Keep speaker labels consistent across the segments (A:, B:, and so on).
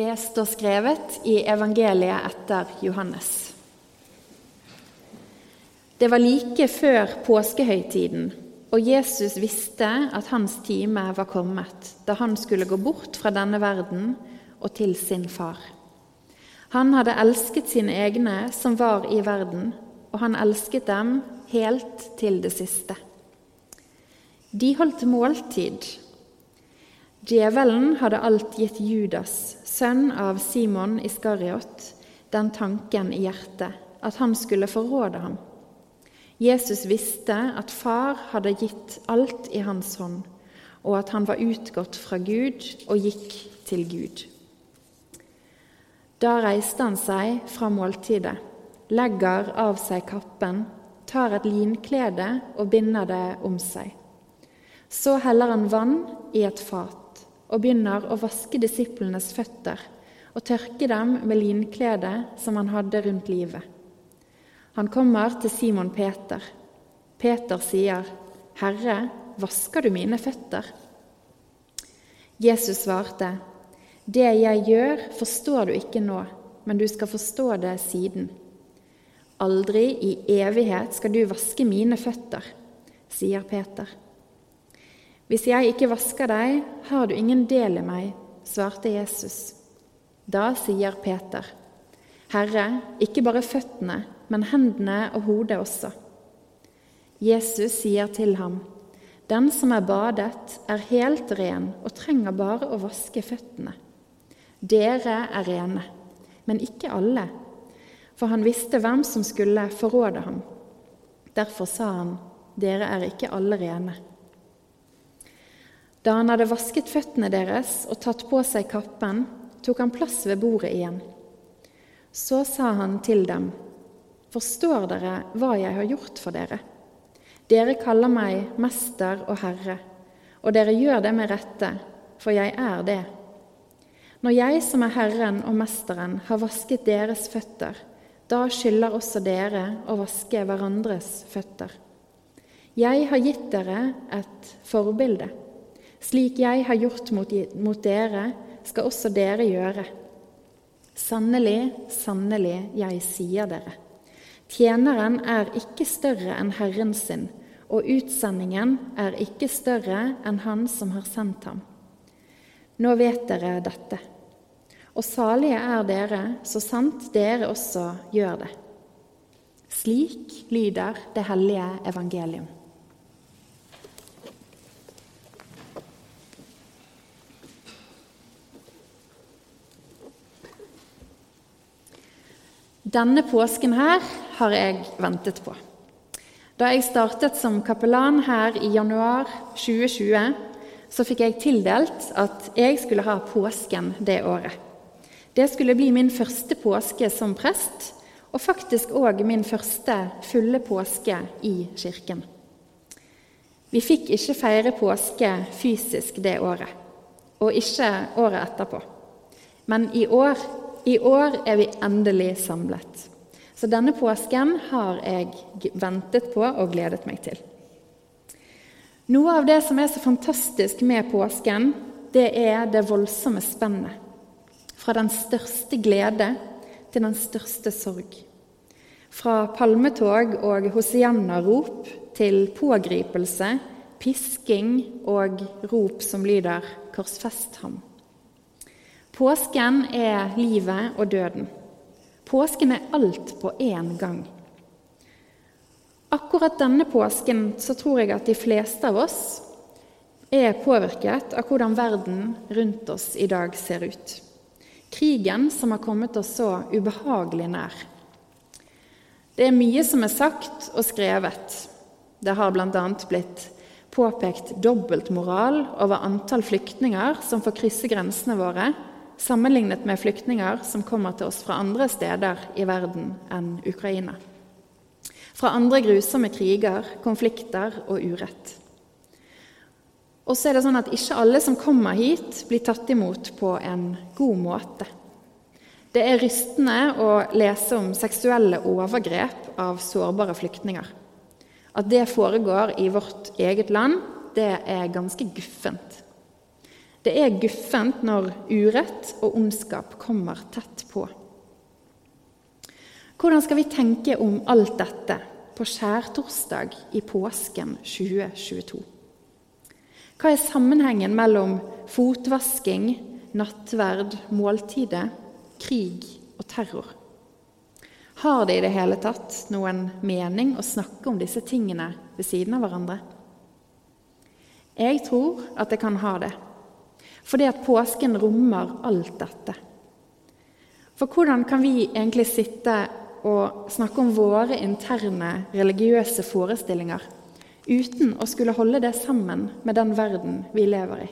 A: Det står skrevet i evangeliet etter Johannes. Det var like før påskehøytiden, og Jesus visste at hans time var kommet, da han skulle gå bort fra denne verden og til sin far. Han hadde elsket sine egne som var i verden, og han elsket dem helt til det siste. De holdt måltid. Djevelen hadde alt gitt Judas, sønn av Simon Iskariot, den tanken i hjertet at han skulle forråde ham. Jesus visste at far hadde gitt alt i hans hånd, og at han var utgått fra Gud og gikk til Gud. Da reiste han seg fra måltidet, legger av seg kappen, tar et linklede og binder det om seg. Så heller han vann i et fat og begynner å vaske disiplenes føtter og tørke dem med linkledet som han hadde rundt livet. Han kommer til Simon Peter. Peter sier, 'Herre, vasker du mine føtter?' Jesus svarte, 'Det jeg gjør, forstår du ikke nå, men du skal forstå det siden.' 'Aldri i evighet skal du vaske mine føtter', sier Peter. 'Hvis jeg ikke vasker deg, har du ingen del i meg', svarte Jesus. Da sier Peter, 'Herre, ikke bare føttene, men hendene og hodet også.' Jesus sier til ham, 'Den som er badet, er helt ren og trenger bare å vaske føttene.' Dere er rene, men ikke alle, for han visste hvem som skulle forråde ham. Derfor sa han, 'Dere er ikke alle rene.' Da han hadde vasket føttene deres og tatt på seg kappen, tok han plass ved bordet igjen. Så sa han til dem, Forstår dere hva jeg har gjort for dere? Dere kaller meg mester og herre, og dere gjør det med rette, for jeg er det. Når jeg som er Herren og Mesteren, har vasket deres føtter, da skylder også dere å vaske hverandres føtter. Jeg har gitt dere et forbilde. Slik jeg har gjort mot, dere, skal også dere gjøre. Sannelig, sannelig, jeg sier dere. Tjeneren er ikke større enn Herren sin, og utsendingen er ikke større enn Han som har sendt ham. Nå vet dere dette. Og salige er dere, så sant dere også gjør det. Slik lyder det hellige evangelium. Denne påsken her har jeg ventet på. Da jeg startet som kapellan her i januar 2020, så fikk jeg tildelt at jeg skulle ha påsken det året. Det skulle bli min første påske som prest, og faktisk òg min første fulle påske i kirken. Vi fikk ikke feire påske fysisk det året, og ikke året etterpå. Men i år i år er vi endelig samlet. Så denne påsken har jeg ventet på og gledet meg til. Noe av det som er så fantastisk med påsken, det er det voldsomme spennet. Fra den største glede til den største sorg. Fra palmetog og hosianna-rop til pågripelse, pisking og rop som lyder 'korsfest ham'. Påsken er livet og døden. Påsken er alt på én gang. Akkurat denne påsken så tror jeg at de fleste av oss er påvirket av hvordan verden rundt oss i dag ser ut. Krigen som har kommet oss så ubehagelig nær. Det er mye som er sagt og skrevet. Det har bl.a. blitt påpekt dobbeltmoral over antall flyktninger som får krysse grensene våre, sammenlignet med flyktninger som kommer til oss fra andre steder i verden enn Ukraina. Fra andre grusomme kriger, konflikter og urett. Og så er det sånn at ikke alle som kommer hit, blir tatt imot på en god måte. Det er rystende å lese om seksuelle overgrep av sårbare flyktninger. At det foregår i vårt eget land, det er ganske guffent. Det er guffent når urett og ondskap kommer tett på. Hvordan skal vi tenke om alt dette på skjærtorsdag i påsken 2022? Hva er sammenhengen mellom fotvasking, nattverd, måltidet, krig og terror? Har det i det hele tatt noen mening å snakke om disse tingene ved siden av hverandre? Jeg tror at det kan ha det. Fordi at påsken rommer alt dette. For hvordan kan vi egentlig sitte og snakke om våre interne religiøse forestillinger uten å skulle holde det sammen med den verden vi lever i?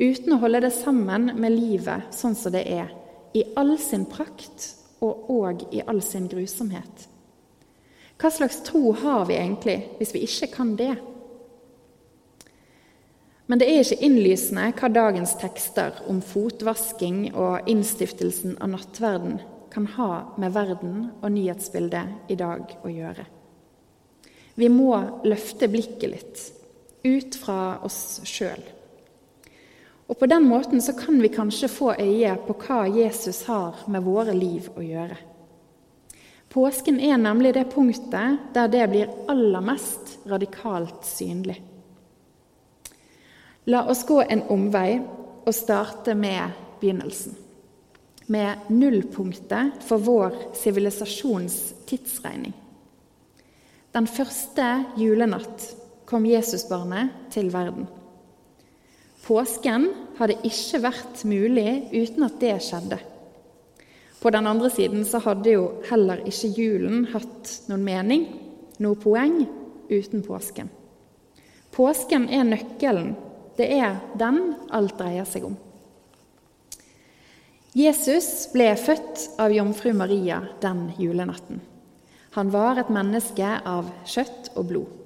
A: Uten å holde det sammen med livet sånn som det er, i all sin prakt og òg i all sin grusomhet. Hva slags tro har vi egentlig hvis vi ikke kan det? Men det er ikke innlysende hva dagens tekster om fotvasking og innstiftelsen av nattverden kan ha med verden og nyhetsbildet i dag å gjøre. Vi må løfte blikket litt, ut fra oss sjøl. Og På den måten så kan vi kanskje få øye på hva Jesus har med våre liv å gjøre. Påsken er nemlig det punktet der det blir aller mest radikalt synlig. La oss gå en omvei og starte med begynnelsen. Med nullpunktet for vår sivilisasjons tidsregning. Den første julenatt kom Jesusbarnet til verden. Påsken hadde ikke vært mulig uten at det skjedde. På den andre siden så hadde jo heller ikke julen hatt noen mening, noe poeng, uten påsken. Påsken er nøkkelen det er den alt dreier seg om. Jesus ble født av jomfru Maria den julenatten. Han var et menneske av kjøtt og blod.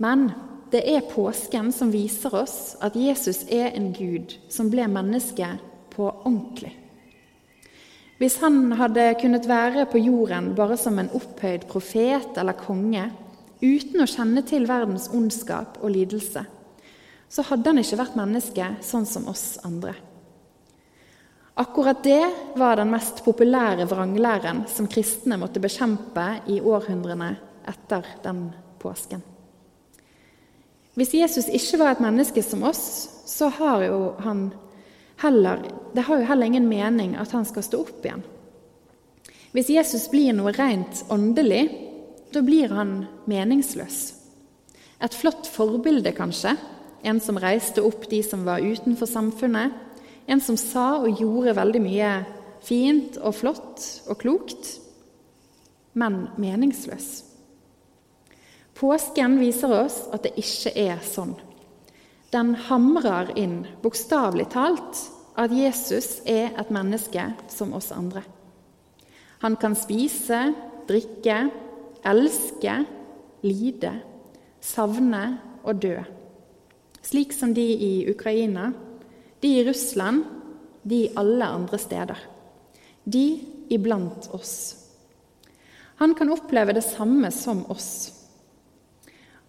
A: Men det er påsken som viser oss at Jesus er en gud som ble menneske på ordentlig. Hvis han hadde kunnet være på jorden bare som en opphøyd profet eller konge, uten å kjenne til verdens ondskap og lidelse, så hadde han ikke vært menneske sånn som oss andre. Akkurat det var den mest populære vranglæren som kristne måtte bekjempe i århundrene etter den påsken. Hvis Jesus ikke var et menneske som oss, så har jo han heller, det har jo heller ingen mening at han skal stå opp igjen. Hvis Jesus blir noe rent åndelig, da blir han meningsløs. Et flott forbilde, kanskje, en som reiste opp de som var utenfor samfunnet, en som sa og gjorde veldig mye fint og flott og klokt, men meningsløs. Påsken viser oss at det ikke er sånn. Den hamrer inn, bokstavelig talt, at Jesus er et menneske som oss andre. Han kan spise, drikke, elske, lide, savne og dø slik som de i Ukraina, de i Russland, de alle andre steder. De iblant oss. Han kan oppleve det samme som oss.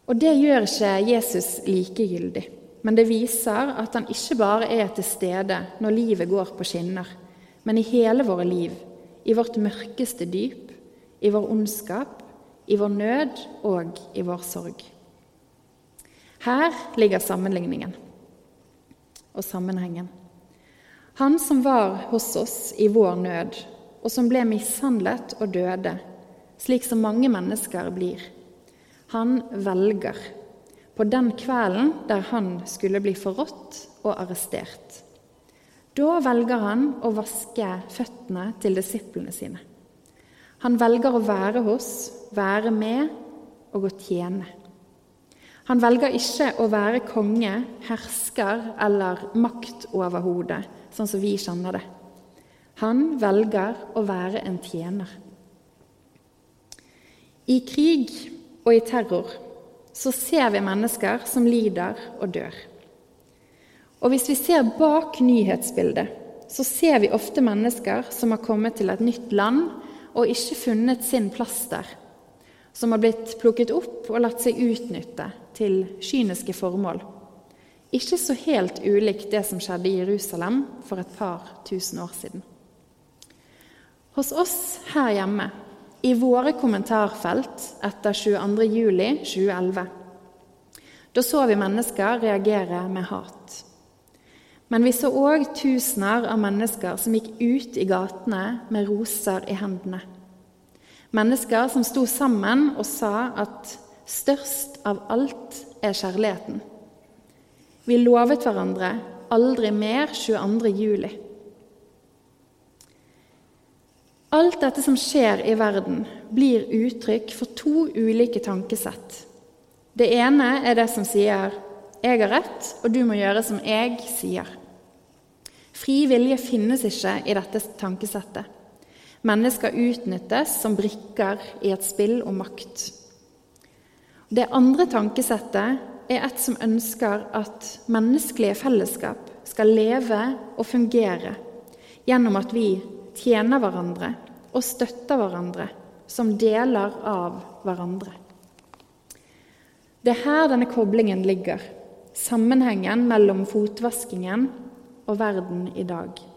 A: Og det gjør ikke Jesus likegyldig, men det viser at han ikke bare er til stede når livet går på skinner, men i hele våre liv, i vårt mørkeste dyp, i vår ondskap, i vår nød og i vår sorg. Her ligger sammenligningen og sammenhengen. Han som var hos oss i vår nød, og som ble mishandlet og døde, slik som mange mennesker blir. Han velger på den kvelden der han skulle bli forrådt og arrestert. Da velger han å vaske føttene til disiplene sine. Han velger å være hos, være med og å tjene. Han velger ikke å være konge, hersker eller maktoverhode, sånn som vi kjenner det. Han velger å være en tjener. I krig og i terror så ser vi mennesker som lider og dør. Og hvis vi ser bak nyhetsbildet, så ser vi ofte mennesker som har kommet til et nytt land og ikke funnet sin plass der som har blitt plukket opp og latt seg utnytte til kyniske formål. ikke så helt ulikt det som skjedde i Jerusalem for et par tusen år siden. Hos oss her hjemme, i våre kommentarfelt etter 22.07.2011, da så vi mennesker reagere med hat. Men vi så òg tusener av mennesker som gikk ut i gatene med roser i hendene. Mennesker som sto sammen og sa at størst av alt er kjærligheten. Vi lovet hverandre aldri mer 22. juli. Alt dette som skjer i verden, blir uttrykk for to ulike tankesett. Det ene er det som sier 'jeg har rett, og du må gjøre som jeg sier'. Fri vilje finnes ikke i dette tankesettet. Mennesker utnyttes som brikker i et spill om makt. Det andre tankesettet er et som ønsker at menneskelige fellesskap skal leve og fungere gjennom at vi tjener hverandre og støtter hverandre som deler av hverandre. Det er her denne koblingen ligger, sammenhengen mellom fotvaskingen og verden i dag.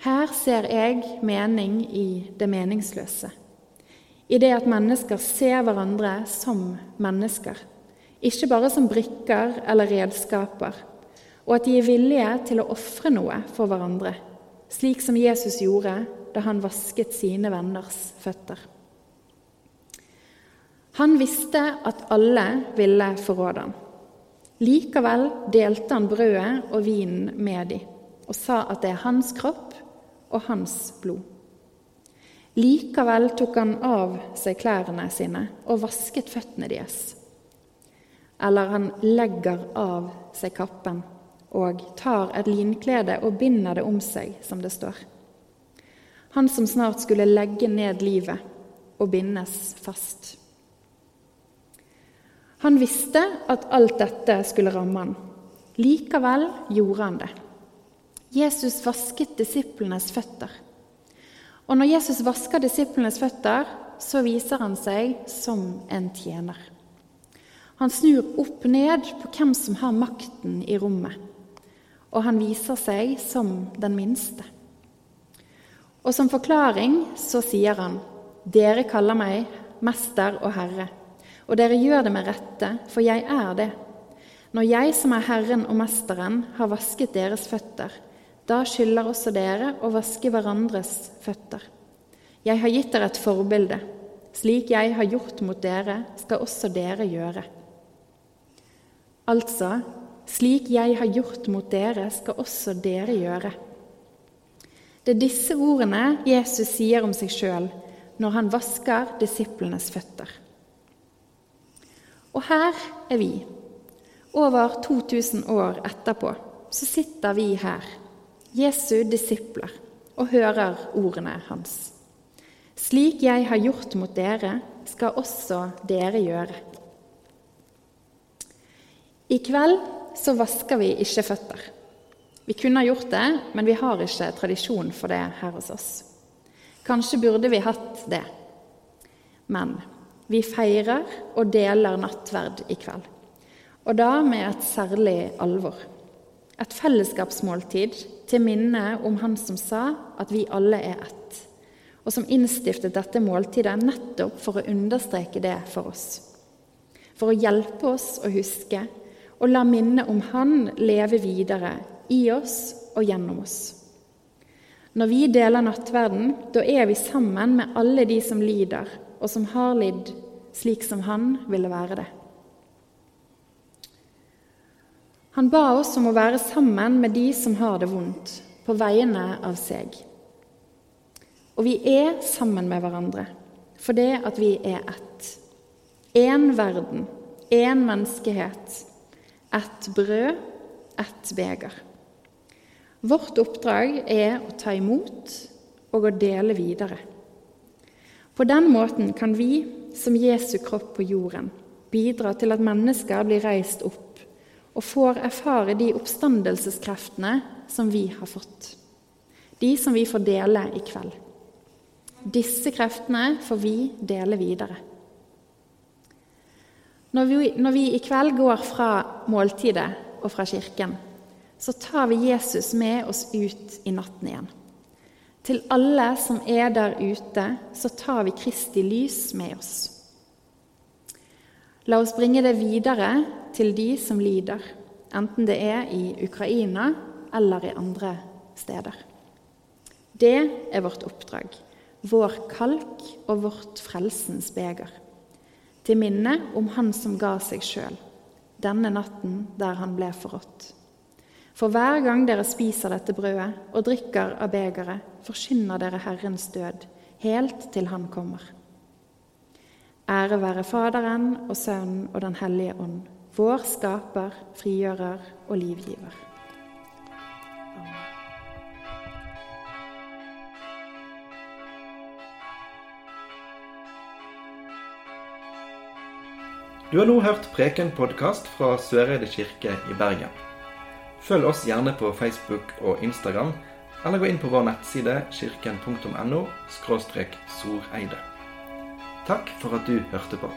A: Her ser jeg mening i det meningsløse, i det at mennesker ser hverandre som mennesker ikke bare som brikker eller redskaper, og at de er villige til å ofre noe for hverandre, slik som Jesus gjorde da han vasket sine venners føtter. Han visste at alle ville forråde ham. Likevel delte han brødet og vinen med dem og sa at det er hans kropp og hans blod. Likevel tok han av seg klærne sine og vasket føttene deres eller han legger av seg kappen og tar et linklede og binder det om seg, som det står. Han som snart skulle legge ned livet og bindes fast. Han visste at alt dette skulle ramme han. Likevel gjorde han det. Jesus vasket disiplenes føtter. Og når Jesus vasker disiplenes føtter, så viser han seg som en tjener. Han snur opp ned på hvem som har makten i rommet, og han viser seg som den minste. Og som forklaring så sier han, 'Dere kaller meg mester og herre', og dere gjør det med rette, for jeg er det. Når jeg som er Herren og Mesteren, har vasket deres føtter, da skylder også dere å vaske hverandres føtter. Jeg har gitt dere et forbilde. Slik jeg har gjort mot dere, skal også dere gjøre. Altså, slik jeg har gjort mot dere, skal også dere gjøre. Det er disse ordene Jesus sier om seg sjøl når han vasker disiplenes føtter. Og her er vi. Over 2000 år etterpå så sitter vi her, Jesu disipler, og hører ordene hans. Slik jeg har gjort mot dere, skal også dere gjøre. I kveld så vasker vi ikke føtter. Vi kunne ha gjort det, men vi har ikke tradisjon for det her hos oss. Kanskje burde vi hatt det. Men vi feirer og deler nattverd i kveld. Og da med et særlig alvor. Et fellesskapsmåltid til minne om Han som sa at vi alle er ett, og som innstiftet dette måltidet nettopp for å understreke det for oss. For å hjelpe oss å huske og la minnet om Han leve videre i oss og gjennom oss. Når vi deler nattverden, da er vi sammen med alle de som lider, og som har lidd slik som han ville være det. Han ba oss om å være sammen med de som har det vondt, på vegne av seg. Og vi er sammen med hverandre for det at vi er ett. Én verden, én menneskehet, ett brød, ett beger. Vårt oppdrag er å ta imot og å dele videre. På den måten kan vi, som Jesu kropp på jorden, bidra til at mennesker blir reist opp og får erfare de oppstandelseskreftene som vi har fått. De som vi får dele i kveld. Disse kreftene får vi dele videre. Når vi, når vi, i kveld går fra måltidet og fra kirken, så tar vi Jesus med oss ut i natten igjen. Til alle som er der ute, så tar vi Kristi lys med oss. La oss bringe det videre til de som lider, enten det er i Ukraina eller i andre steder. Det er vårt oppdrag, vår kalk og vårt frelsens beger. Til minne om Han som ga seg sjøl, denne natten der han ble forrådt. For hver gang dere spiser dette brødet og drikker av begeret, forkynner dere Herrens død, helt til Han kommer. Ære være Faderen og Sønnen og Den hellige ånd, vår skaper, frigjører og livgiver.
B: Du har nå hørt Preken-podkast fra Søreide kirke i Bergen. Følg oss gjerne på Facebook og Instagram, eller gå inn på vår nettside kirken.no soreide. Takk for at du hørte på.